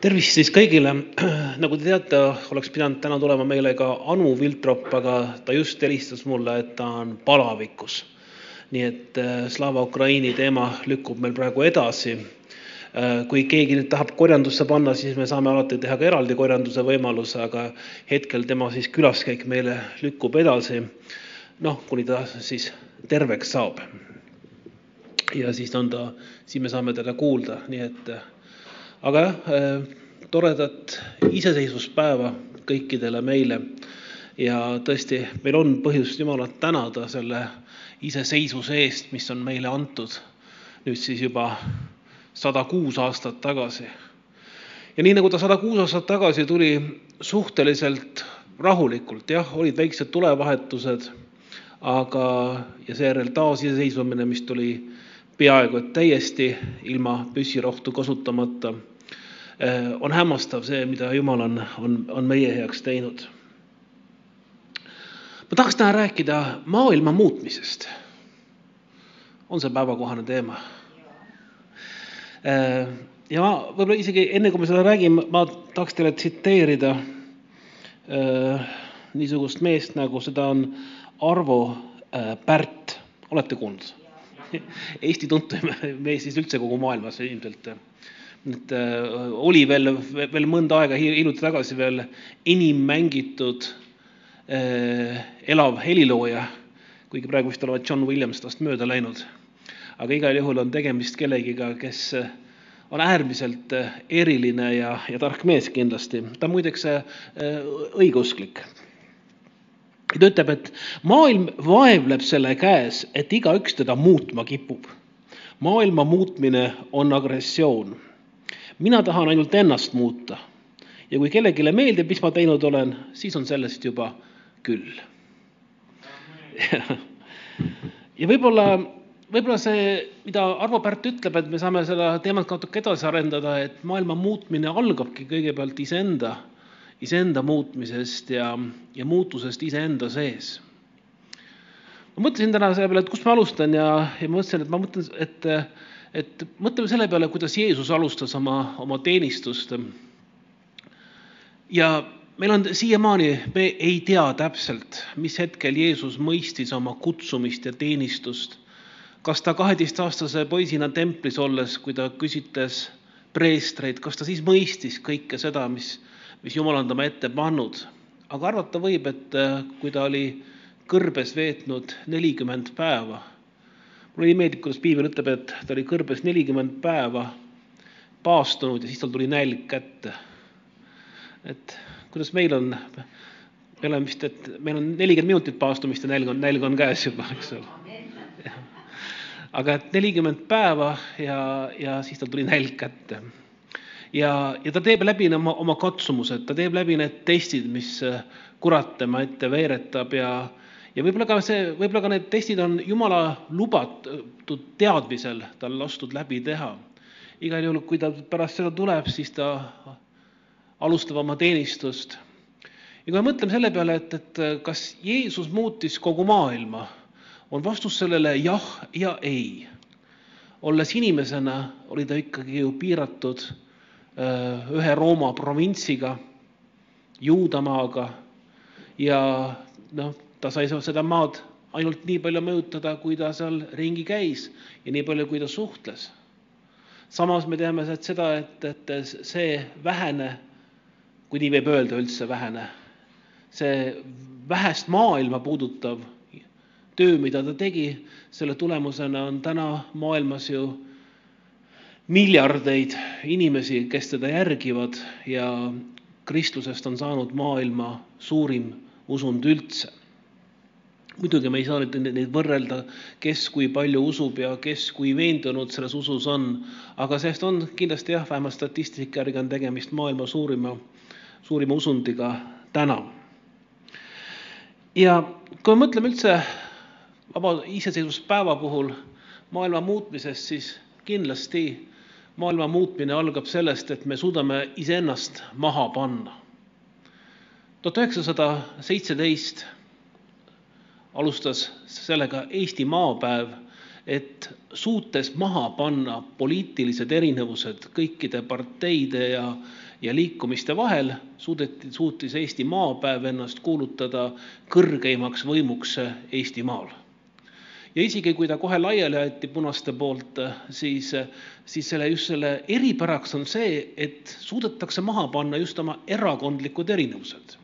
tervist siis kõigile. nagu te teate, oleks pidanud täna tulema meile ka Anu Viltrop, aga ta just helistas mulle, et ta on palavikus. nii et äh, Slava Ukraini teema lükkub meil praegu edasi. Äh, kui keegi nüüd tahab korjandusse panna, siis me saame alati teha ka eraldi korjanduse võimaluse, aga hetkel tema siis külaskäik meile lükkub edasi. noh, kuni ta siis terveks saab. ja siis on ta, siis me saame teda kuulda, nii et aga jah, toredat iseseisvuspäeva kõikidele meile. ja tõesti, meil on põhjust Jumalat tänada selle iseseisvuse eest, mis on meile antud nüüd siis juba sada kuus aastat tagasi. ja nii nagu ta sada kuus aastat tagasi tuli suhteliselt rahulikult, jah, olid väiksed tulevahetused, aga, ja seejärel taasiseseisvumine, mis tuli peaaegu et täiesti ilma püssirohtu kasutamata on hämmastav see, mida Jumal on, on, on meie heaks teinud. ma tahaks täna rääkida maailma muutmisest. on see päevakohane teema? ja ma võib-olla isegi enne, kui ma seda räägin, ma tahaks teile tsiteerida niisugust meest, nagu seda on Arvo Pärt, olete kuulnud? Eesti tuntuim mees siis üldse kogu maailmas ilmselt et äh, oli veel, veel mõnda aega hiljuti tagasi veel enim mängitud äh, elav helilooja, kuigi praegu vist olevat John Williams tast mööda läinud. aga igal juhul on tegemist kellegiga, kes on äärmiselt eriline ja, ja tark mees kindlasti. ta on muideks äh, õigeusklik. ta ütleb, et maailm vaevleb selle käes, et igaüks teda muutma kipub. maailma muutmine on agressioon mina tahan ainult ennast muuta. ja kui kellelegi meeldib, mis ma teinud olen, siis on sellest juba küll. ja võib-olla, võib-olla see, mida Arvo Pärt ütleb, et me saame seda teemat natuke edasi arendada, et maailma muutmine algabki kõigepealt iseenda, iseenda muutmisest ja, ja muutusest iseenda sees ma mõtlesin täna selle peale, et kust ma alustan ja, ja mõtlesin, et ma mõtlen, et et mõtleme selle peale, kuidas Jeesus alustas oma, oma teenistust. ja meil on siiamaani, me ei tea täpselt, mis hetkel Jeesus mõistis oma kutsumist ja teenistust. kas ta kaheteistaastase poisina templis olles, kui ta küsitles preestreid, kas ta siis mõistis kõike seda, mis, mis Jumal on tema ette pannud. aga arvata võib, et kui ta oli kõrbes veetnud nelikümmend päeva mulle nii meeldib, kuidas piibel ütleb, et ta oli kõrbes nelikümmend päeva paastunud ja siis tal tuli nälg kätte. et kuidas meil on, me oleme vist, et meil on nelikümmend minutit paastumist ja nälg on, nälg on käes juba, eks ole. aga et nelikümmend päeva ja, ja siis tal tuli nälg kätte. ja, ja ta teeb läbi oma, oma katsumused, ta teeb läbi need testid, mis kurat tema ette veeretab ja ja võib-olla ka see, võib-olla ka need testid on Jumala lubatud teadmisel tal lastud läbi teha. igal juhul, kui ta pärast seda tuleb, siis ta alustab oma teenistust. ja kui me mõtleme selle peale, et, et kas Jeesus muutis kogu maailma, on vastus sellele jah ja ei. olles inimesena, oli ta ikkagi ju piiratud ühe Rooma provintsiga, Juudamaaga ja noh, ta sai seda maad ainult nii palju mõjutada, kui ta seal ringi käis ja nii palju, kui ta suhtles. samas me teame et seda, et, et see vähene, kui nii võib öelda üldse vähene, see vähest maailma puudutav töö, mida ta tegi, selle tulemusena on täna maailmas ju miljardeid inimesi, kes teda järgivad ja kristlusest on saanud maailma suurim usund üldse muidugi me ei saa nüüd neid võrrelda, kes kui palju usub ja kes kui veendunud selles usus on, aga sellest on kindlasti jah, vähemalt statistika järgi on tegemist maailma suurima, suurima usundiga täna. ja kui me mõtleme üldse vaba iseseisvuspäeva puhul maailma muutmisest, siis kindlasti maailma muutmine algab sellest, et me suudame iseennast maha panna. tuhat üheksasada seitseteist alustas sellega Eesti Maapäev, et suutes maha panna poliitilised erinevused kõikide parteide ja, liikumiste vahel, suutis Eesti Maapäev ennast kuulutada kõrgeimaks võimuks Eestimaal. ja isegi, kui ta kohe laiali aeti punaste poolt, siis, siis selle, just selle eripäraks on see, et suudetakse maha panna just oma erakondlikud erinevused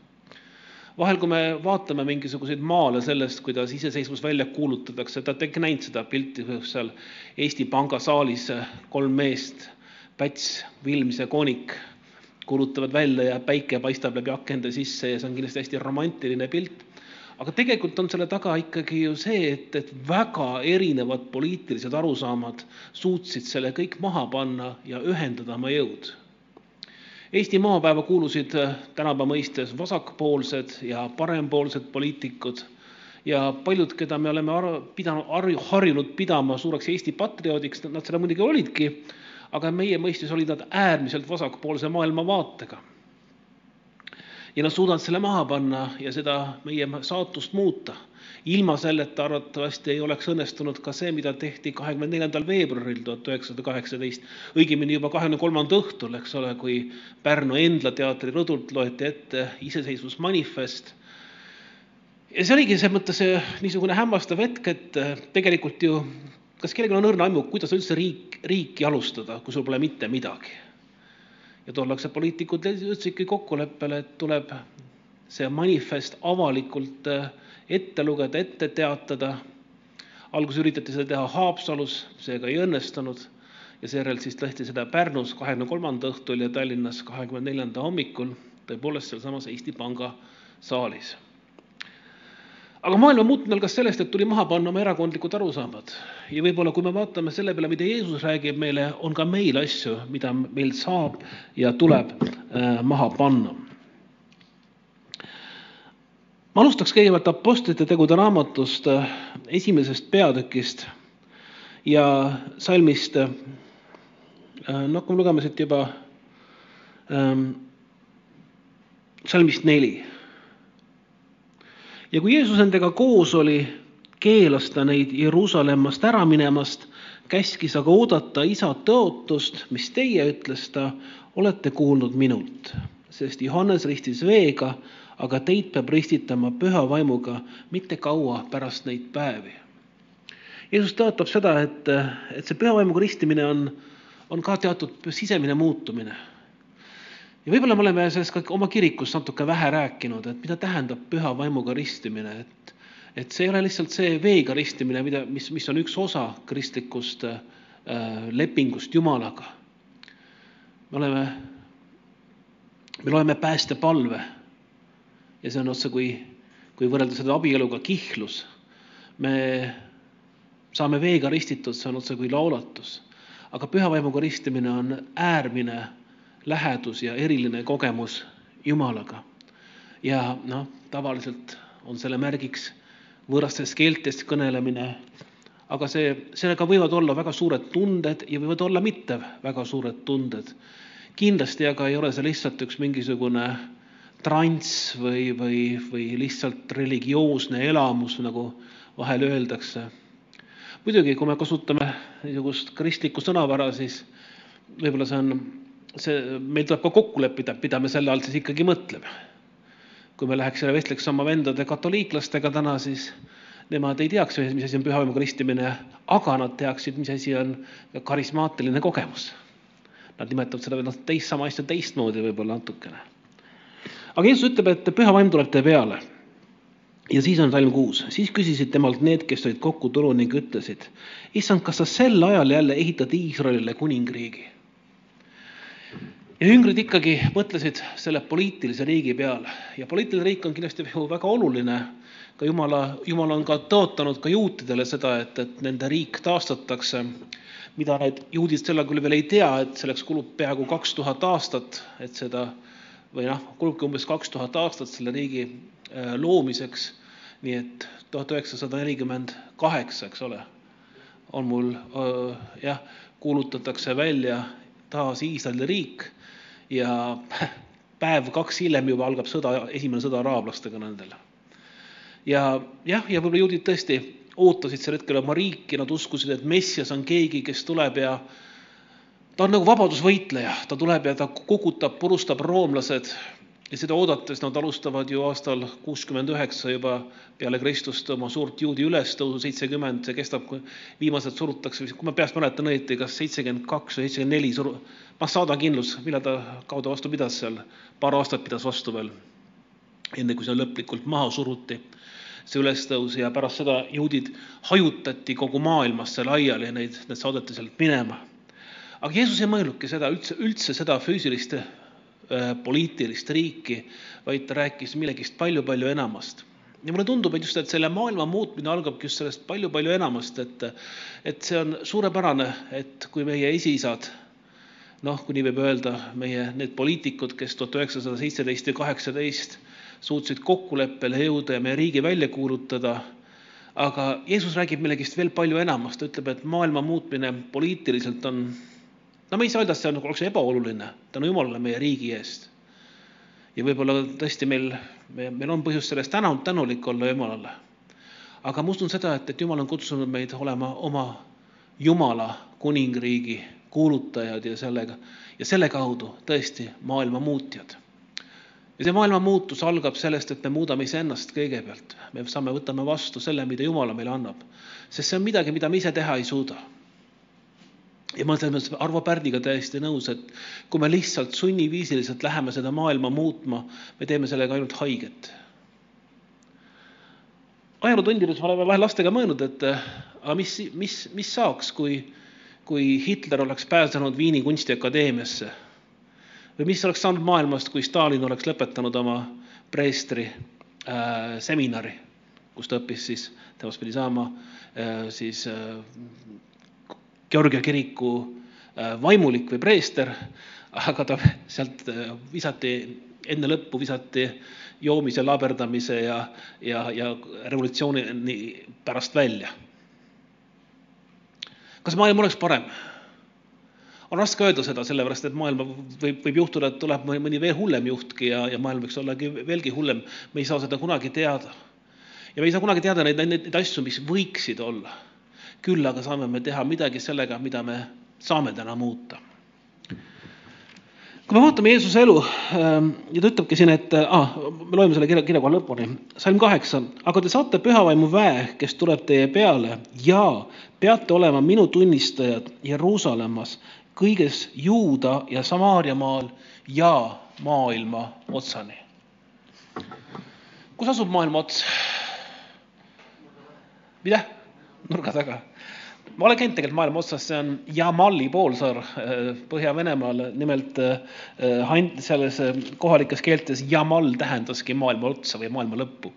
vahel, kui me vaatame mingisuguseid maale sellest, kuidas iseseisvus välja kuulutatakse, te olete ikka näinud seda pilti, kus seal Eesti Panga saalis kolm meest, Päts, Vilms ja Koonik, kuulutavad välja ja päike paistab läbi akende sisse ja see on kindlasti hästi romantiline pilt. aga tegelikult on selle taga ikkagi ju see, et, et väga erinevad poliitilised arusaamad suutsid selle kõik maha panna ja ühendada oma jõud Eesti Maapäeva kuulusid äh, tänapäeva mõistes vasakpoolsed ja parempoolsed poliitikud ja paljud, keda me oleme pidanud, harjunud pidama suureks Eesti patrioodiks, nad seda muidugi olidki, aga meie mõistes olid nad äärmiselt vasakpoolse maailmavaatega. Ja nad suudavad selle maha panna ja seda meie saatust muuta ilma selleta arvatavasti ei oleks õnnestunud ka see, mida tehti kahekümne neljandal veebruaril tuhat üheksasada kaheksateist, õigemini juba kahekümne kolmanda õhtul, eks ole, kui Pärnu Endla teatri rõdult loeti ette iseseisvusmanifest. ja see oligi selles mõttes niisugune hämmastav hetk, et tegelikult ju kas kellelgi on õrna aimu, kuidas üldse riik, riiki alustada, kui sul pole mitte midagi? Ja tullakse poliitikud jõudsidki kokkuleppele, et tuleb see manifest avalikult äh, ette lugeda, ette teatada. alguses üritati seda teha Haapsalus, seega ei õnnestunud ja seejärel siis tehti seda Pärnus kahekümne kolmanda õhtul ja Tallinnas kahekümne neljanda hommikul, tõepoolest sealsamas Eesti Panga saalis. Aga maailma muutumine algas sellest, et tuli maha panna oma erakondlikud arusaamad ja võib-olla, kui me vaatame selle peale, mida Jeesus räägib meile, on ka meil asju, mida meil saab ja tuleb äh, maha panna ma alustaks kõigepealt Apostlite tegude raamatust äh, esimesest peatükist ja salmist, äh, no hakkame lugema siit juba ähm, salmist neli. Ja kui Jeesus nendega koos oli, keelas ta neid Jeruusalemmast ära minemast, käskis aga oodata isa tõotust, mis teie, ütles ta, olete kuulnud minult, sest Johannes ristis veega aga teid peab ristitama püha vaimuga mitte kaua pärast neid päevi. Jeesus tõotab seda, et, et see püha vaimuga ristimine on, on ka teatud sisemine muutumine. Ja võib-olla me oleme sellest ka oma kirikus natuke vähe rääkinud, et mida tähendab püha vaimuga ristimine, et, et see ei ole lihtsalt see veega ristimine, mida, mis, mis on üks osa kristlikust äh, lepingust Jumalaga. me oleme, me loeme päästepalve ja see on otse kui, kui võrrelda seda abieluga kihlus. me saame veega ristitud, see on otse kui laulatus. aga pühavaimuga ristimine on äärmine lähedus ja eriline kogemus Jumalaga. ja noh, tavaliselt on selle märgiks võõrastest keeltest kõnelemine, aga see, sellega võivad olla väga suured tunded ja võivad olla mitte väga suured tunded. kindlasti aga ei ole see lihtsalt üks mingisugune transs või, või, või lihtsalt religioosne elamus, nagu vahel öeldakse. muidugi, kui me kasutame niisugust kristlikku sõnavara, siis võib-olla see on, see, meil tuleb ka kokku leppida, mida me selle all siis ikkagi mõtleme. kui me läheks ja vestleks oma vendade katoliiklastega täna, siis nemad ei teaks, mis asi on pühavaimuga ristimine, aga nad teaksid, mis asi on karismaatiline kogemus. Nad nimetavad seda noh, teist sama asja teistmoodi võib-olla natukene aga Jeesus ütleb, et püha vaim tuleb teie peale. ja siis on salm kuus, siis küsisid temalt need, kes olid kokku tulnud ning ütlesid, issand, kas sa sel ajal jälle ehitad Iisraelile kuningriigi? Ja jüngrid ikkagi mõtlesid selle poliitilise riigi peale ja poliitiline riik on kindlasti ju väga oluline. ka jumala, jumal on ka tõotanud ka juutidele seda, et, et nende riik taastatakse, mida need juudid sel ajal küll veel ei tea, et selleks kulub peaaegu kaks tuhat aastat, et seda või noh, kulubki umbes kaks tuhat aastat selle riigi äh, loomiseks. nii et tuhat üheksasada nelikümmend kaheksa, eks ole, on mul äh, jah, kuulutatakse välja taas Iisraeli riik ja päev-kaks hiljem juba algab sõda, esimene sõda araablastega nendel. ja jah, ja võib-olla juudid tõesti ootasid sel hetkel oma riiki, nad uskusid, et Messias on keegi, kes tuleb ja ta on nagu vabadusvõitleja, ta tuleb ja ta kukutab, purustab roomlased ja seda oodates nad alustavad ju aastal kuuskümmend üheksa juba peale Kristust oma suurt juudi ülestõusu, seitsekümmend, see kestab, viimased surutakse, kui ma peast mäletan õieti, kas seitsekümmend kaks või seitsekümmend neli suru-, noh, saadakindlus, millal ta kaudu vastu pidas seal, paar aastat pidas vastu veel, enne kui see lõplikult maha suruti, see ülestõus ja pärast seda juudid hajutati kogu maailmasse laiali, neid, need saadeti sealt minema. aga Jeesus ei mõelnudki seda üldse, üldse seda füüsilist poliitilist riiki, vaid ta rääkis millegist palju-palju enamast. ja mulle tundub, et just, et selle maailma muutmine algabki just sellest palju-palju enamast, et et see on suurepärane, et kui meie esiisad noh, kui nii võib öelda, meie need poliitikud, kes tuhat üheksasada seitseteist ja kaheksateist suutsid kokkuleppele jõuda ja meie riigi välja kuulutada, aga Jeesus räägib millegist veel palju enamast, ta ütleb, et maailma muutmine poliitiliselt on no me ei saa öelda, et see on, oleks ebaoluline tänu Jumalale meie riigi eest. ja võib-olla tõesti meil, meil on põhjust sellest tänu, tänulik olla Jumalale. aga ma usun seda, et, et Jumal on kutsunud meid olema oma Jumala kuningriigi kuulutajad ja sellega, ja selle kaudu tõesti maailma muutjad. ja see maailma muutus algab sellest, et me muudame iseennast kõigepealt. me saame, võtame vastu selle, mida Jumala meile annab. sest see on midagi, mida me ise teha ei suuda ja ma olen selles mõttes Arvo Pärdiga täiesti nõus, et kui me lihtsalt sunniviisiliselt läheme seda maailma muutma, me teeme sellega ainult haiget. ajalootundides me oleme vahel lastega mõelnud, et aga mis, mis, mis saaks, kui, kui Hitler oleks pääsenud Viini kunstiakadeemiasse või mis oleks saanud maailmast, kui Stalin oleks lõpetanud oma preestri äh, seminari, kus ta õppis siis, temast pidi saama äh, siis äh, Georgia kiriku äh, vaimulik või preester, aga ta sealt äh, visati, enne lõppu visati joomise, laaberdamise ja, ja, ja revolutsiooni pärast välja. kas maailm oleks parem? on raske öelda seda, sellepärast et maailma võib, võib juhtuda, et tuleb mõni veel hullem juhtki ja, ja maailm võiks ollagi veelgi hullem. me ei saa seda kunagi teada. ja me ei saa kunagi teada neid, neid, neid asju, mis võiksid olla küll aga saame me teha midagi sellega, mida me saame täna muuta. kui me vaatame Jeesuse elu ähm, ja ta ütlebki siin, et ah, me loeme selle kirja, kirja kohe lõpuni, salm kaheksa, aga te saate pühavaimu väe, kes tuleb teie peale ja peate olema minu tunnistajad Jeruusalemmas, kõiges Juuda ja Samaariamaal ja maailma otsani. kus asub maailma ots? mida? Nurga taga. ma olen käinud tegelikult maailma otsas, see on Jamali poolsaar äh, Põhja-Venemaal, nimelt äh, selles äh, kohalikes keeltes Jamal tähendaski maailma otsa või maailma lõppu.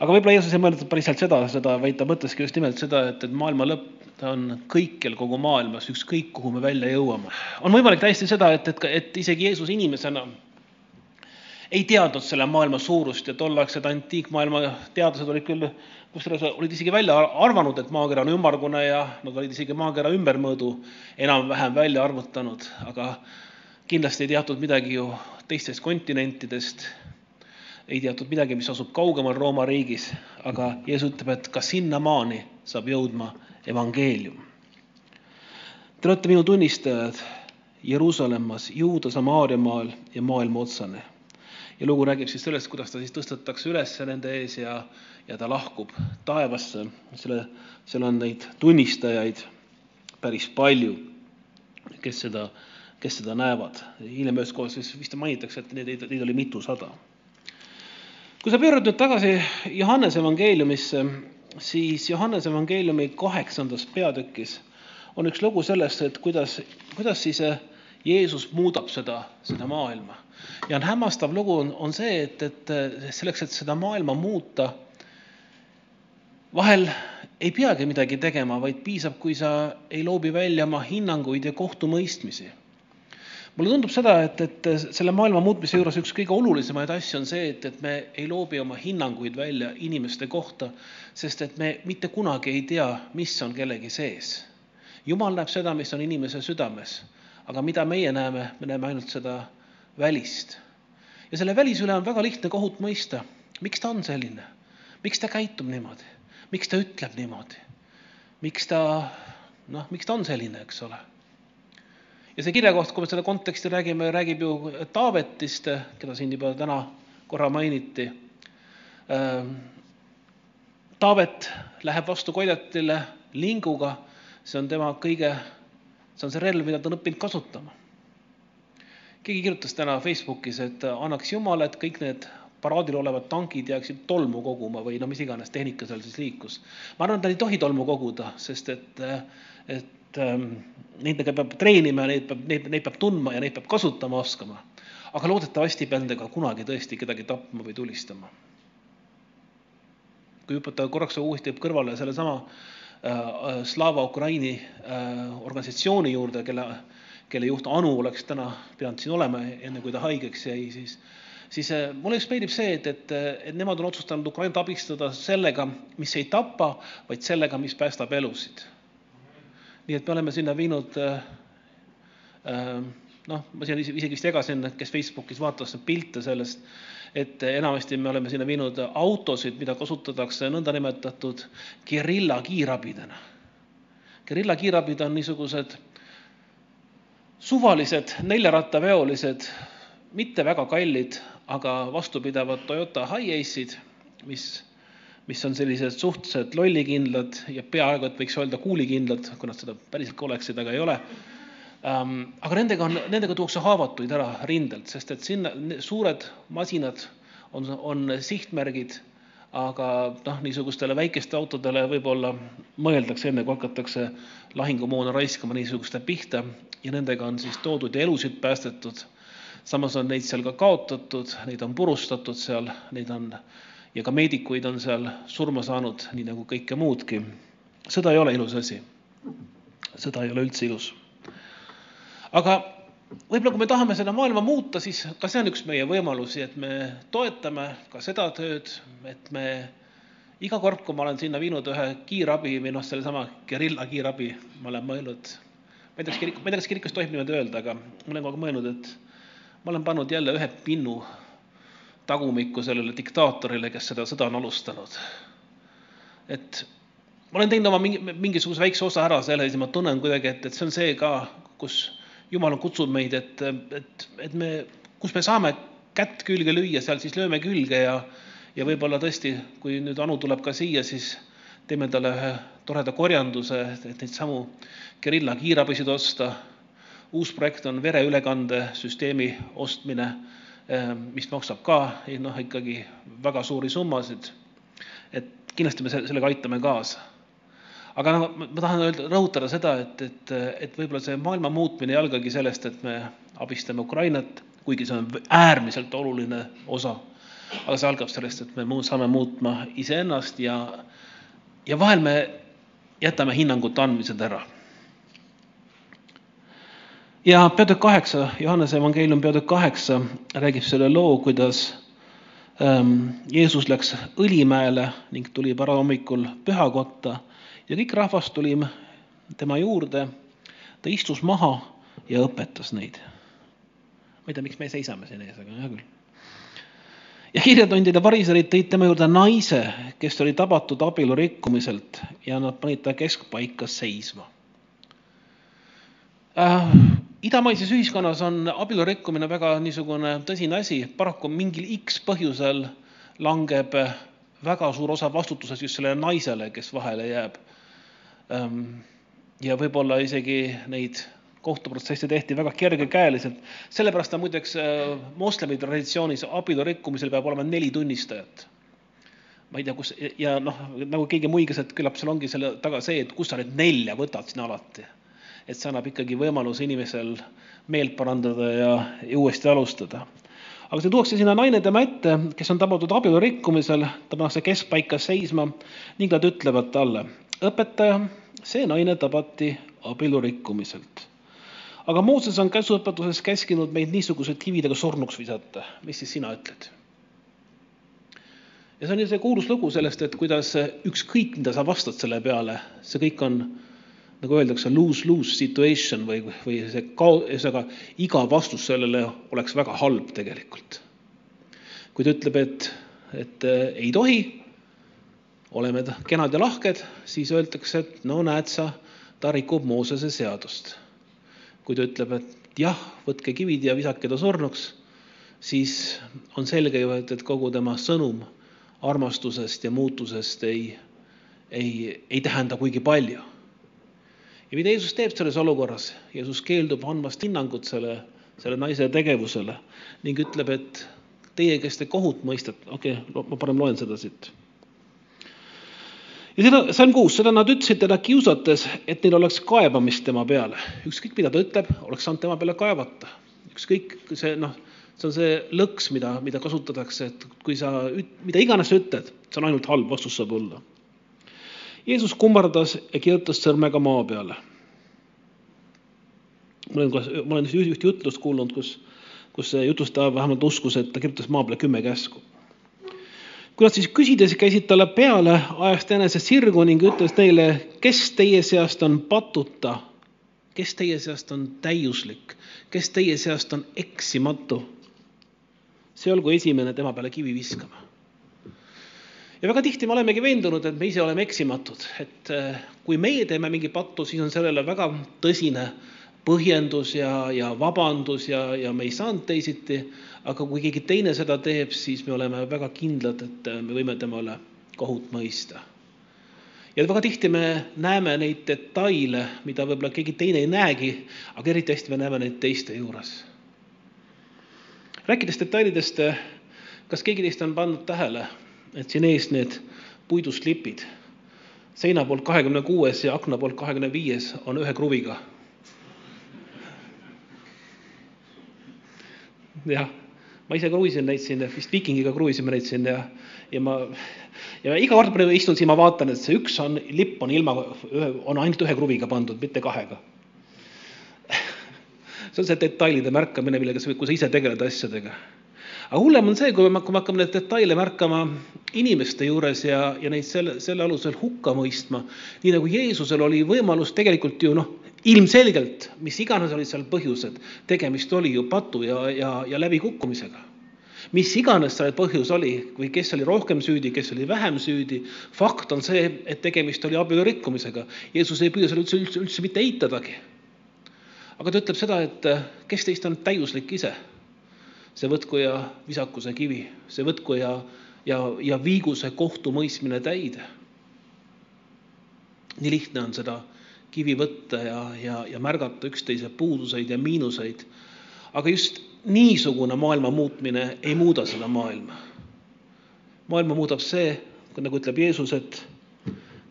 aga võib-olla Jeesus ei mõelnud päriselt seda, seda, vaid ta mõtleski just nimelt seda, et, et maailma lõpp ta on kõikjal kogu maailmas, ükskõik kuhu me välja jõuame. on võimalik täiesti seda, et, et, et isegi Jeesus inimesena ei teadnud selle maailma suurust ja tolleaegsed antiikmaailma. Teadlased olid küll, kusjuures olid isegi välja arvanud, et maakera on ümmargune ja nad olid isegi maakera ümbermõõdu enam-vähem välja arvutanud, aga kindlasti ei teatud midagi ju teistest kontinentidest, ei teatud midagi, mis asub kaugemal Rooma riigis, aga Jeesus ütleb, et ka sinnamaani saab jõudma evangeelium. Te olete minu tunnistajad Jeruusalemmas, Juuda, Samaariamaal ja maailma otsani ja lugu räägib siis sellest, kuidas ta siis tõstetakse üles nende ees ja, ja ta lahkub taevasse. selle, seal on neid tunnistajaid päris palju, kes seda, kes seda näevad. hiljem ühes kohas vist, vist mainitakse, et neid, neid oli mitusada. kui sa pöörad nüüd tagasi Johannese evangeeliumisse, siis Johannese evangeeliumi kaheksandas peatükis on üks lugu sellest, et kuidas, kuidas siis Jeesus muudab seda, seda maailma ja on hämmastav lugu on, on see, et, et selleks, et seda maailma muuta, vahel ei peagi midagi tegema, vaid piisab, kui sa ei loobi välja oma hinnanguid ja kohtumõistmisi. mulle tundub seda, et, et selle maailma muutmise juures üks kõige olulisemaid asju on see, et, et me ei loobi oma hinnanguid välja inimeste kohta, sest et me mitte kunagi ei tea, mis on kellegi sees. jumal näeb seda, mis on inimese südames, aga mida meie näeme, me näeme ainult seda välist. ja selle välise üle on väga lihtne kohut mõista. miks ta on selline? miks ta käitub niimoodi? miks ta ütleb niimoodi? miks ta, noh, miks ta on selline, eks ole? ja see kirjakoht, kui me selle konteksti räägime, räägib ju Taavetist, keda siin juba täna korra mainiti. Taavet läheb vastu Koljatile linguga, see on tema kõige, see on see relv, mida ta on õppinud kasutama. Keegi kirjutas täna Facebookis, et annaks jumal, et kõik need paraadil olevad tankid jääksid tolmu koguma või no mis iganes tehnika seal siis liikus. ma arvan, et nad ei tohi tolmu koguda, sest et, et ähm, nendega peab treenima ja neid peab, neid, neid peab tundma ja neid peab kasutama oskama. aga loodetavasti ei pea nendega kunagi tõesti kedagi tapma või tulistama. kui hüpata korraks uuesti kõrvale sellesama äh, Slava Ukraini äh, organisatsiooni juurde, kelle, kelle juht Anu oleks täna pidanud siin olema, enne kui ta haigeks jäi, siis siis äh, mulle just meeldib see, et, et, et nemad on otsustanud Ukrainat abistada sellega, mis ei tapa, vaid sellega, mis päästab elusid. nii et me oleme sinna viinud äh, äh, noh, ma siin isegi vist jagasin, kes Facebookis vaatas pilte sellest, et enamasti me oleme sinna viinud autosid, mida kasutatakse nõndanimetatud gerilla kiirabidena. gerilla kiirabid on niisugused suvalised neljarattaveolised, mitte väga kallid aga vastupidavad Toyota Hiace'id, mis, mis on sellised suhteliselt lollikindlad ja peaaegu et võiks öelda kuulikindlad, kui nad seda päriselt ka oleksid, aga ei ole ähm,. aga nendega on, nendega tuuakse haavatuid ära rindelt, sest et sinna suured masinad on, on sihtmärgid, aga noh, niisugustele väikeste autodele võib-olla mõeldakse enne, kui hakatakse lahingumoona raiskama niisuguste pihta ja nendega on siis toodud ja elusid päästetud samas on neid seal ka kaotatud, neid on purustatud seal, neid on ja ka meedikuid on seal surma saanud, nii nagu kõike muudki. sõda ei ole ilus asi. sõda ei ole üldse ilus. aga võib-olla, kui me tahame seda maailma muuta, siis ka see on üks meie võimalusi, et me toetame ka seda tööd, et me iga kord, kui ma olen sinna viinud ühe kiirabi või noh, sellesama gerilla kiirabi, ma olen mõelnud, ma ei tea, kas kirik, ma ei tea, kas kirikus tohib niimoodi öelda, aga ma olen kogu aeg mõelnud, et ma olen pannud jälle ühe pinnu tagumikku sellele diktaatorile, kes seda sõda on alustanud. et ma olen teinud oma mingi, mingisuguse väikse osa ära selles ja ma tunnen kuidagi, et, et see on see ka, kus Jumal kutsub meid, et, et, et me, kus me saame kätt külge lüüa, seal siis lööme külge ja, ja võib-olla tõesti, kui nüüd Anu tuleb ka siia, siis teeme talle ühe toreda korjanduse, et neid samu gerilla kiirabisid osta uus projekt on vereülekandesüsteemi ostmine, eh, mis maksab ka noh, ikkagi väga suuri summasid. et kindlasti me sellega aitame kaasa. Aga noh, ma tahan öelda, rõhutada seda, et, et, et võib-olla see maailma muutmine ei algagi sellest, et me abistame Ukrainat, kuigi see on äärmiselt oluline osa. aga see algab sellest, et me saame muutma iseennast ja, ja vahel me jätame hinnangute andmised ära ja peatükk kaheksa, Johannese evangeelium peatükk kaheksa räägib selle loo, kuidas ähm, Jeesus läks Õlimäele ning tuli varahommikul pühakotta ja kõik rahvas tuli tema juurde. ta istus maha ja õpetas neid. ma ei tea, miks me seisame siin ees, aga hea küll. ja kirjatundid ja variserid tõid tema juurde naise, kes oli tabatud abielu rikkumiselt ja nad panid ta keskpaika seisma äh, idamaises ühiskonnas on abielu rikkumine väga niisugune tõsine asi, paraku mingil X põhjusel langeb väga suur osa vastutusest just sellele naisele, kes vahele jääb. Ehm, ja võib-olla isegi neid kohtuprotsesse tehti väga kergekäeliselt, sellepärast on muideks äh, moslemi traditsioonis abielu rikkumisel peab olema neli tunnistajat. ma ei tea, kus ja noh, nagu keegi muigas, et küllap seal ongi selle taga see, et kust sa need nelja võtad siin alati et see annab ikkagi võimaluse inimesel meelt parandada ja, ja uuesti alustada. aga see tuuakse sinna naine tema ette, kes on tabatud abielu rikkumisel, ta pannakse keskpaika seisma ning nad ütlevad talle, õpetaja, see naine tabati abielu rikkumiselt. aga Mooses on käsuõpetuses käskinud meid niisugused kividega surnuks visata, mis siis sina ütled? ja see on ju see kuulus lugu sellest, et kuidas ükskõik, mida sa vastad selle peale, see kõik on nagu öeldakse, lose-lose situation või, või see kao-, ühesõnaga iga vastus sellele oleks väga halb tegelikult. kui ta ütleb, et, et äh, ei tohi, oleme kenad ja lahked, siis öeldakse, et no näed sa, ta rikub Moosese seadust. kui ta ütleb, et jah, võtke kivid ja visake ta surnuks, siis on selge ju, et, et kogu tema sõnum armastusest ja muutusest ei, ei, ei tähenda kuigi palju. ja mida Jeesus teeb selles olukorras? Jeesus keeldub andmast hinnangut selle, selle naise tegevusele ning ütleb, et teie, kes te kohut mõistate, okei okay,, ma parem loen seda siit. Ja seda, salm kuus, seda nad ütlesid teda kiusates, et neil oleks kaebamist tema peale. ükskõik, mida ta ütleb, oleks saanud tema peale kaevata. ükskõik, see noh, see on see lõks, mida, mida kasutatakse, et kui sa, mida iganes sa ütled, see on ainult halb vastus saab olla Jeesus kummardas ja kirjutas sõrmega maa peale. ma olen, ma olen ühte jutlust kuulnud, kus, kus see jutlustaja vähemalt uskus, et ta kirjutas maa peale kümme käsku. Kui nad siis küsides käisid talle peale, ajas ta enese sirgu ning ütles neile, kes teie seast on patuta, kes teie seast on täiuslik, kes teie seast on eksimatu, see olgu esimene tema peale kivi viskama. Ja väga tihti me olemegi veendunud, et me ise oleme eksimatud, et äh, kui meie teeme mingi pattu, siis on sellele väga tõsine põhjendus ja, ja vabandus ja, ja me ei saanud teisiti. aga kui keegi teine seda teeb, siis me oleme väga kindlad, et äh, me võime temale kohut mõista. ja väga tihti me näeme neid detaile, mida võib-olla keegi teine ei näegi, aga eriti hästi me näeme neid teiste juures. rääkides detailidest, kas keegi teist on pannud tähele, et siin ees need puidust lipid, seina poolt kahekümne kuues ja akna poolt kahekümne viies on ühe kruviga. Jah, ma ise kruvisin neid siin, vist Vikingiga kruvisime neid siin ja, ja ma, ja iga kord, kui ma istun siin, ma vaatan, et see üks on, lipp on ilma, on ainult ühe kruviga pandud, mitte kahega. See on see detailide märkamine, millega sa, kui sa ise tegeled asjadega. Aga hullem on see, kui me, kui me hakkame neid detaile märkama inimeste juures ja, ja neid selle, selle alusel hukka mõistma, nii nagu Jeesusel oli võimalus tegelikult ju noh, ilmselgelt, mis iganes olid seal põhjused, tegemist oli ju patu ja, ja, ja läbikukkumisega mis iganes see põhjus oli või kes oli rohkem süüdi, kes oli vähem süüdi, fakt on see, et tegemist oli abielu rikkumisega. Jeesus ei püüa seda üldse, üldse, üldse mitte eitadagi. aga ta ütleb seda, et kes teist on täiuslik ise see võtku ja visaku see kivi, see võtku ja, ja, ja viigu see kohtumõistmine täide. nii lihtne on seda kivi võtta ja, ja, ja märgata üksteise puuduseid ja miinuseid. aga just niisugune maailma muutmine ei muuda seda maailma. maailma muudab see, nagu ütleb Jeesus, et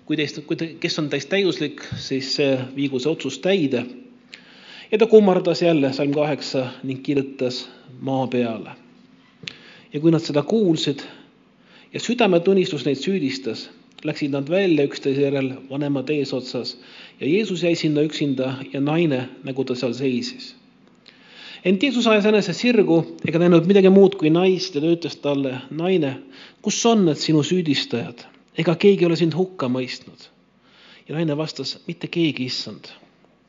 kui teist, kui te, kes on teist täiuslik, siis viigu see otsus täide ja ta kummardas jälle, salm kaheksa, ning kirjutas maa peale. ja kui nad seda kuulsid ja südametunnistus neid süüdistas, läksid nad välja üksteise järel vanemad eesotsas ja Jeesus jäi sinna üksinda ja naine, nagu ta seal seisis. ent Jeesus ajas enese sirgu ega näinud midagi muud kui naist ja ta ütles talle, naine, kus on need sinu süüdistajad, ega keegi ei ole sind hukka mõistnud. ja naine vastas, mitte keegi, issand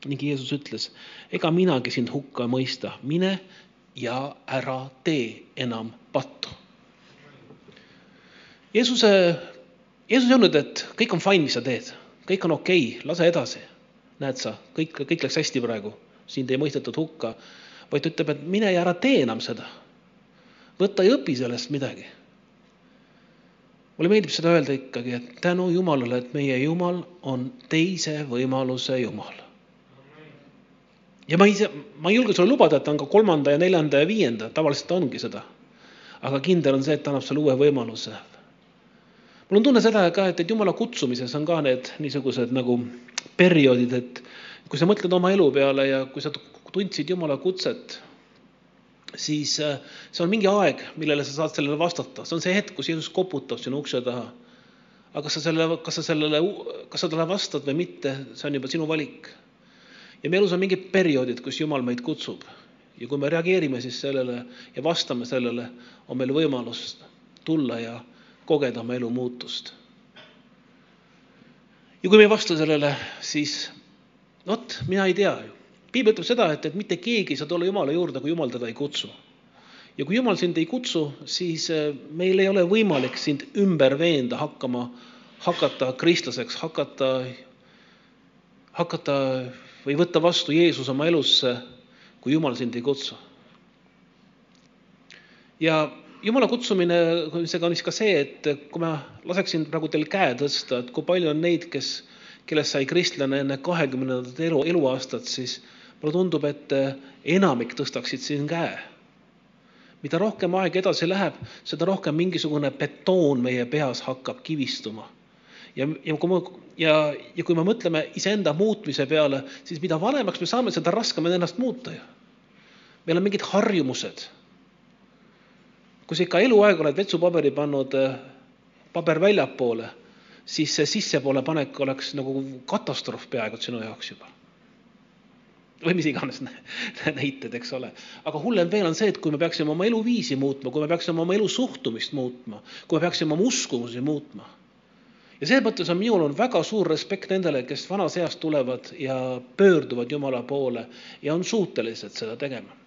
ning Jeesus ütles, ega minagi sind hukka ei mõista, mine ja ära tee enam pattu. Jeesuse, Jeesus ei öelnud, et kõik on fine, mis sa teed, kõik on okei okay,, lase edasi. näed sa, kõik, kõik läks hästi praegu, sind ei mõistetud hukka, vaid ta ütleb, et mine ja ära tee enam seda. võta ja õpi sellest midagi. mulle meeldib seda öelda ikkagi, et tänu Jumalale, et meie Jumal on teise võimaluse Jumal ja ma ei, ma ei julge sulle lubada, et ta on ka kolmanda ja neljanda ja viienda, tavaliselt ta ongi seda. aga kindel on see, et ta annab sulle uue võimaluse. Mul on tunne seda ka, et, et jumala kutsumises on ka need niisugused nagu perioodid, et kui sa mõtled oma elu peale ja kui sa tundsid jumala kutset, siis äh, see on mingi aeg, millele sa saad sellele vastata, see on see hetk, kus Jeesus koputab sinu ukse taha. aga kas sa selle, kas sa sellele, kas sa talle vastad või mitte, see on juba sinu valik. Ja meie elus on mingid perioodid, kus Jumal meid kutsub. Ja kui me reageerime siis sellele ja vastame sellele, on meil võimalus tulla ja kogeda oma elu muutust. ja kui me ei vasta sellele, siis vot, mina ei tea ju. piibel ütleb seda, et, et mitte keegi ei saa tulla Jumala juurde, kui Jumal teda ei kutsu. ja kui Jumal sind ei kutsu, siis äh, meil ei ole võimalik sind ümber veenda hakkama hakata kristlaseks, hakata, hakata või võtta vastu Jeesus oma elusse, kui Jumal sind ei kutsu. ja Jumala kutsumisega on siis ka see, et kui ma laseksin praegu teil käe tõsta, et kui palju on neid, kes, kellest sai kristlane enne kahekümnendat elu, eluaastat, siis mulle tundub, et enamik tõstaksid siin käe mida rohkem aeg edasi läheb, seda rohkem mingisugune betoon meie peas hakkab kivistuma. ja, ja kui me ja, ja kui me mõtleme iseenda muutmise peale, siis mida vanemaks me saame, seda raskem on ennast muuta ju. meil on mingid harjumused. Kui sa ikka eluaeg oled vetsupaberi pannud äh, paber väljapoole, siis see sissepoole panek oleks nagu katastroof peaaegu sinu jaoks juba või mis iganes näited, eks ole. aga hullem veel on see, et kui me peaksime oma eluviisi muutma, kui me peaksime oma elu suhtumist muutma, kui me peaksime oma uskumusi muutma. ja selles mõttes on minul on väga suur respekt nendele, kes vanas eas tulevad ja pöörduvad Jumala poole ja on suutelised seda tegema.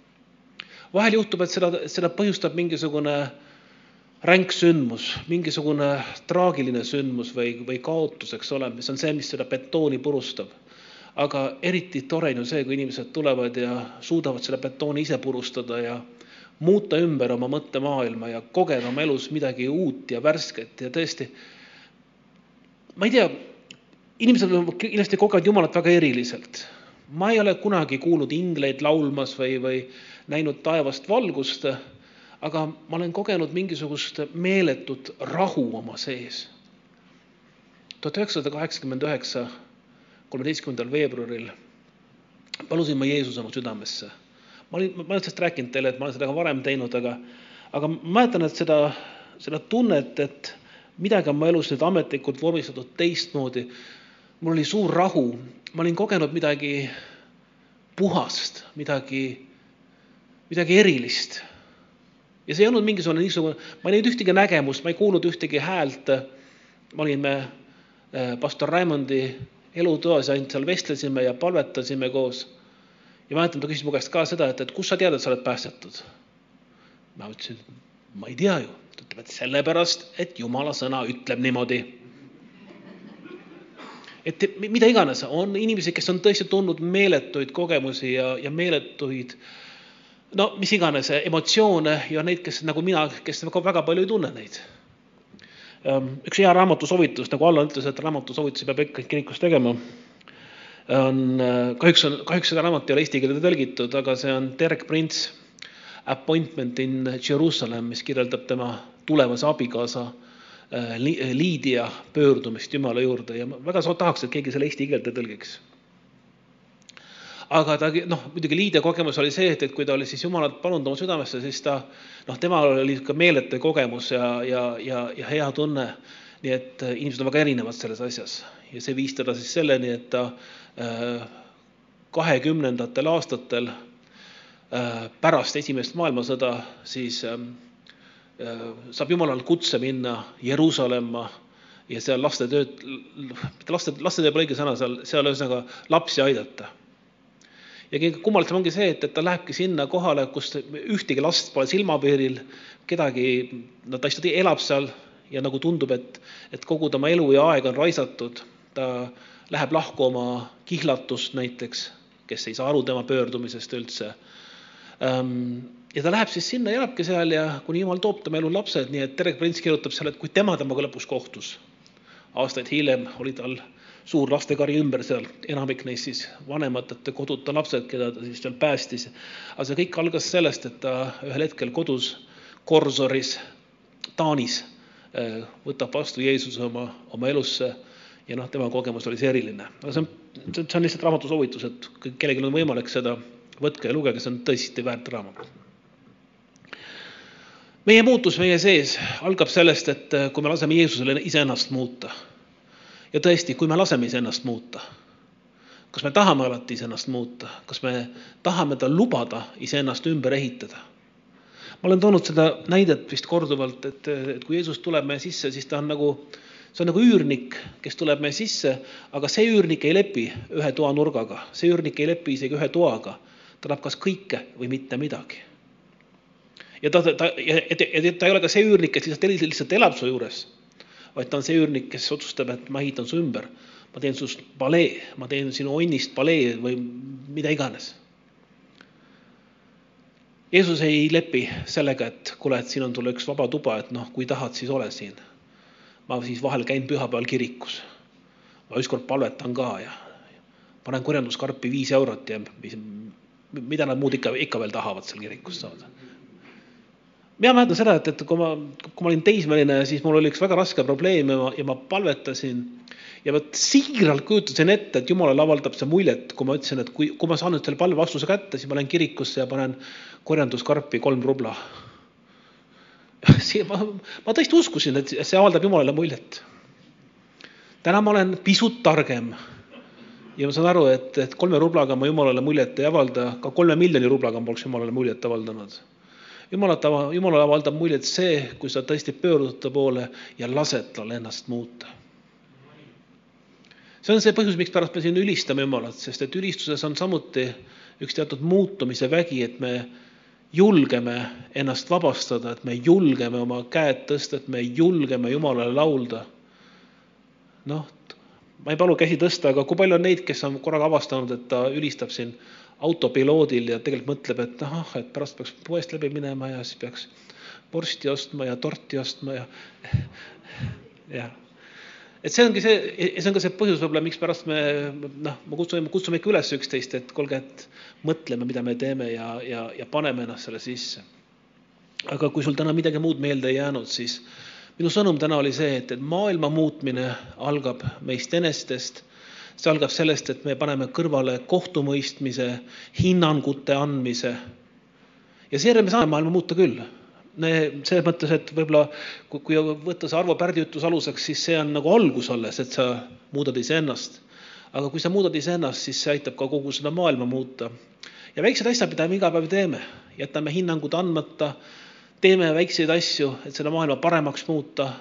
Vahel juhtub, et seda, seda põhjustab mingisugune ränk sündmus, mingisugune traagiline sündmus või, või kaotus, eks ole, mis on see, mis seda betooni purustab aga eriti tore on ju see, kui inimesed tulevad ja suudavad selle betooni ise purustada ja muuta ümber oma mõttemaailma ja kogeda oma elus midagi uut ja värsket ja tõesti, ma ei tea, inimesed kindlasti kogevad Jumalat väga eriliselt. ma ei ole kunagi kuulnud ingleid laulmas või, või näinud taevast valgust, aga ma olen kogenud mingisugust meeletut rahu oma sees. tuhat üheksasada kaheksakümmend üheksa kolmeteistkümnendal veebruaril palusin ma Jeesuse oma südamesse. ma olin, ma olen sellest rääkinud teile, et ma olen seda ka varem teinud, aga, aga ma mäletan, et seda, seda tunnet, et midagi on mu elus nüüd ametlikult vormistatud teistmoodi. mul oli suur rahu, ma olin kogenud midagi puhast, midagi, midagi erilist. ja see ei olnud mingisugune niisugune, ma ei näinud ühtegi nägemust, ma ei kuulnud ühtegi häält. me olime äh, pastor Raimundi elutoas ainult seal vestlesime ja palvetasime koos. ja mäletan, ta küsis mu käest ka seda, et, et kust sa tead, et sa oled päästetud? ma ütlesin, ma ei tea ju. ta ütleb, et sellepärast, et jumala sõna ütleb niimoodi. et mida iganes, on inimesi, kes on tõesti tundnud meeletuid kogemusi ja, ja meeletuid no mis iganes emotsioone ja neid, kes nagu mina, kes väga, väga palju ei tunne neid. Ehm, üks hea raamatusoovitus, nagu Allan ütles, et raamatusoovitusi peab ikka kirikus tegema, on, äh, kahjuks on, kahjuks seda raamat ei ole eesti keelde tõlgitud, aga see on Derek Prince Appointment in Jerusalem, mis kirjeldab tema tulevase abikaasa äh, Liidia pöördumist Jumala juurde ja ma väga tahaks, et keegi selle eesti keelde tõlgiks aga ta noh, muidugi Liidia kogemus oli see, et, et kui ta oli siis Jumalat palunud oma südamesse, siis ta noh, temal oli ka meeletu kogemus ja, ja, ja, ja hea tunne. nii et äh, inimesed on väga erinevad selles asjas ja see viis teda siis selleni, et ta äh, kahekümnendatel aastatel äh, pärast esimest maailmasõda siis ähm, saab Jumalal kutse minna Jeruusalemma ja seal lastetööd, mitte laste, lastetöö pole õige sõna, seal, seal ühesõnaga lapsi aidata ja kõige kummalisem ongi see, et, et ta lähebki sinna kohale, kus ühtegi last pole silmapiiril, kedagi, no ta lihtsalt elab seal ja nagu tundub, et, et kogu tema elu ja aeg on raisatud. ta läheb lahku oma kihlatust näiteks, kes ei saa aru tema pöördumisest üldse. Ehm, ja ta läheb siis sinna, elabki seal ja kuni jumal toob tema elu lapsed, nii et Derek Prince kirjutab seal, et kui tema temaga lõpuks kohtus, aastaid hiljem oli tal suur lastekari ümber seal, enamik neist siis vanemateta koduta lapsed, keda ta siis seal päästis. aga see kõik algas sellest, et ta ühel hetkel kodus Korsoris, Taanis äh, võtab vastu Jeesuse oma, oma elusse ja noh, tema kogemus oli see eriline. aga see on, see on lihtsalt raamatu soovitus, et kui kellelgi on võimalik seda, võtke ja lugege, see on tõesti väärt raamat. meie muutus meie sees algab sellest, et äh, kui me laseme Jeesusele iseennast muuta ja tõesti, kui me laseme iseennast muuta, kas me tahame alati iseennast muuta, kas me tahame tal lubada iseennast ümber ehitada? ma olen toonud seda näidet vist korduvalt, et, et kui Jeesus tuleb meie sisse, siis ta on nagu, see on nagu üürnik, kes tuleb meie sisse, aga see üürnik ei lepi ühe toanurgaga, see üürnik ei lepi isegi ühe toaga. ta tahab kas kõike või mitte midagi. ja ta, ta, ja, ja ta ei ole ka see üürnik, kes lihtsalt, lihtsalt elab su juures vaid ta on see üürnik, kes otsustab, et ma ehitan su ümber. ma teen sinust palee, ma teen sinu onnist palee või mida iganes. Jeesus ei lepi sellega, et kuule, et siin on sulle üks vaba tuba, et noh, kui tahad, siis ole siin. ma siis vahel käin pühapäeval kirikus. ma ükskord palvetan ka ja panen korjanduskarpi viis eurot ja mis, mida nad muud ikka, ikka veel tahavad seal kirikus saada. Mina mäletan seda, et, et kui ma, kui ma olin teismeline, siis mul oli üks väga raske probleem ja ma, ja ma palvetasin ja vot siiralt kujutasin ette, et jumalale avaldab see muljet, kui ma ütlesin, et kui, kui ma saan nüüd selle palve vastuse kätte, siis ma lähen kirikusse ja panen korjanduskarpi kolm rubla. ma, ma tõesti uskusin, et see avaldab jumalale muljet. täna ma olen pisut targem ja ma saan aru, et, et kolme rublaga ma jumalale muljet ei avalda, ka kolme miljoni rublaga ma poleks jumalale muljet avaldanud. Jumalat, jumalale avaldab muljet see, kui sa tõesti pöördud ta poole ja lased tal ennast muuta see on see põhjus, mikspärast me siin ülistame Jumalat, sest et ülistuses on samuti üks teatud muutumise vägi, et me julgeme ennast vabastada, et me julgeme oma käed tõsta, et me julgeme Jumalale laulda. noh, ma ei palu käsi tõsta, aga kui palju on neid, kes on korraga avastanud, et ta ülistab siin autopiloodil ja tegelikult mõtleb, et ahah, et pärast peaks poest läbi minema ja siis peaks vorsti ostma ja torti ostma ja jah et see ongi see, see on ka see põhjus võib-olla, mikspärast me noh, me kutsume, kutsume ikka üles üksteist, et kuulge, et mõtleme, mida me teeme ja, ja, ja paneme ennast selle sisse. aga kui sul täna midagi muud meelde ei jäänud, siis minu sõnum täna oli see, et, et maailma muutmine algab meist enestest. See algab sellest, et me paneme kõrvale kohtumõistmise, hinnangute andmise. ja seejärel me saame maailma muuta küll selles mõttes, et võib-olla kui, kui võtta see Arvo Pärdi ütlus aluseks, siis see on nagu algus alles, et sa muudad iseennast. aga kui sa muudad iseennast, siis see aitab ka kogu seda maailma muuta. ja väiksed asjad, mida me iga päev teeme, jätame hinnangud andmata, teeme väikseid asju, et seda maailma paremaks muuta.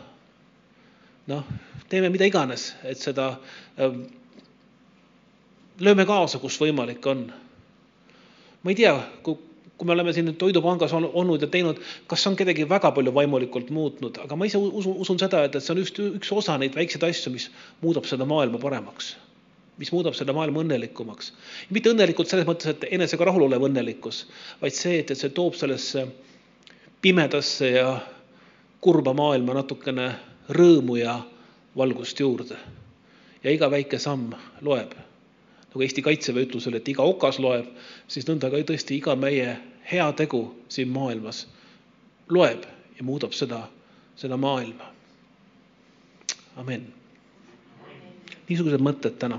noh, teeme mida iganes, et seda, ähm, lööme kaasa, kus võimalik on. ma ei tea, kui kui me oleme siin Toidupangas olnud ja teinud, kas on kedagi väga palju vaimulikult muutnud, aga ma ise usun, usun seda, et, et see on just üks osa neid väikseid asju, mis muudab seda maailma paremaks. mis muudab seda maailma õnnelikumaks. mitte õnnelikult selles mõttes, et enesega rahul olev õnnelikkus, vaid see, et, et see toob sellesse pimedasse ja kurba maailma natukene rõõmu ja valgust juurde. ja iga väike samm loeb nagu Eesti Kaitseväe ütlusel, et iga okas loeb, siis nõnda ka tõesti iga meie heategu siin maailmas loeb ja muudab seda, seda maailma. amin. niisugused mõtted täna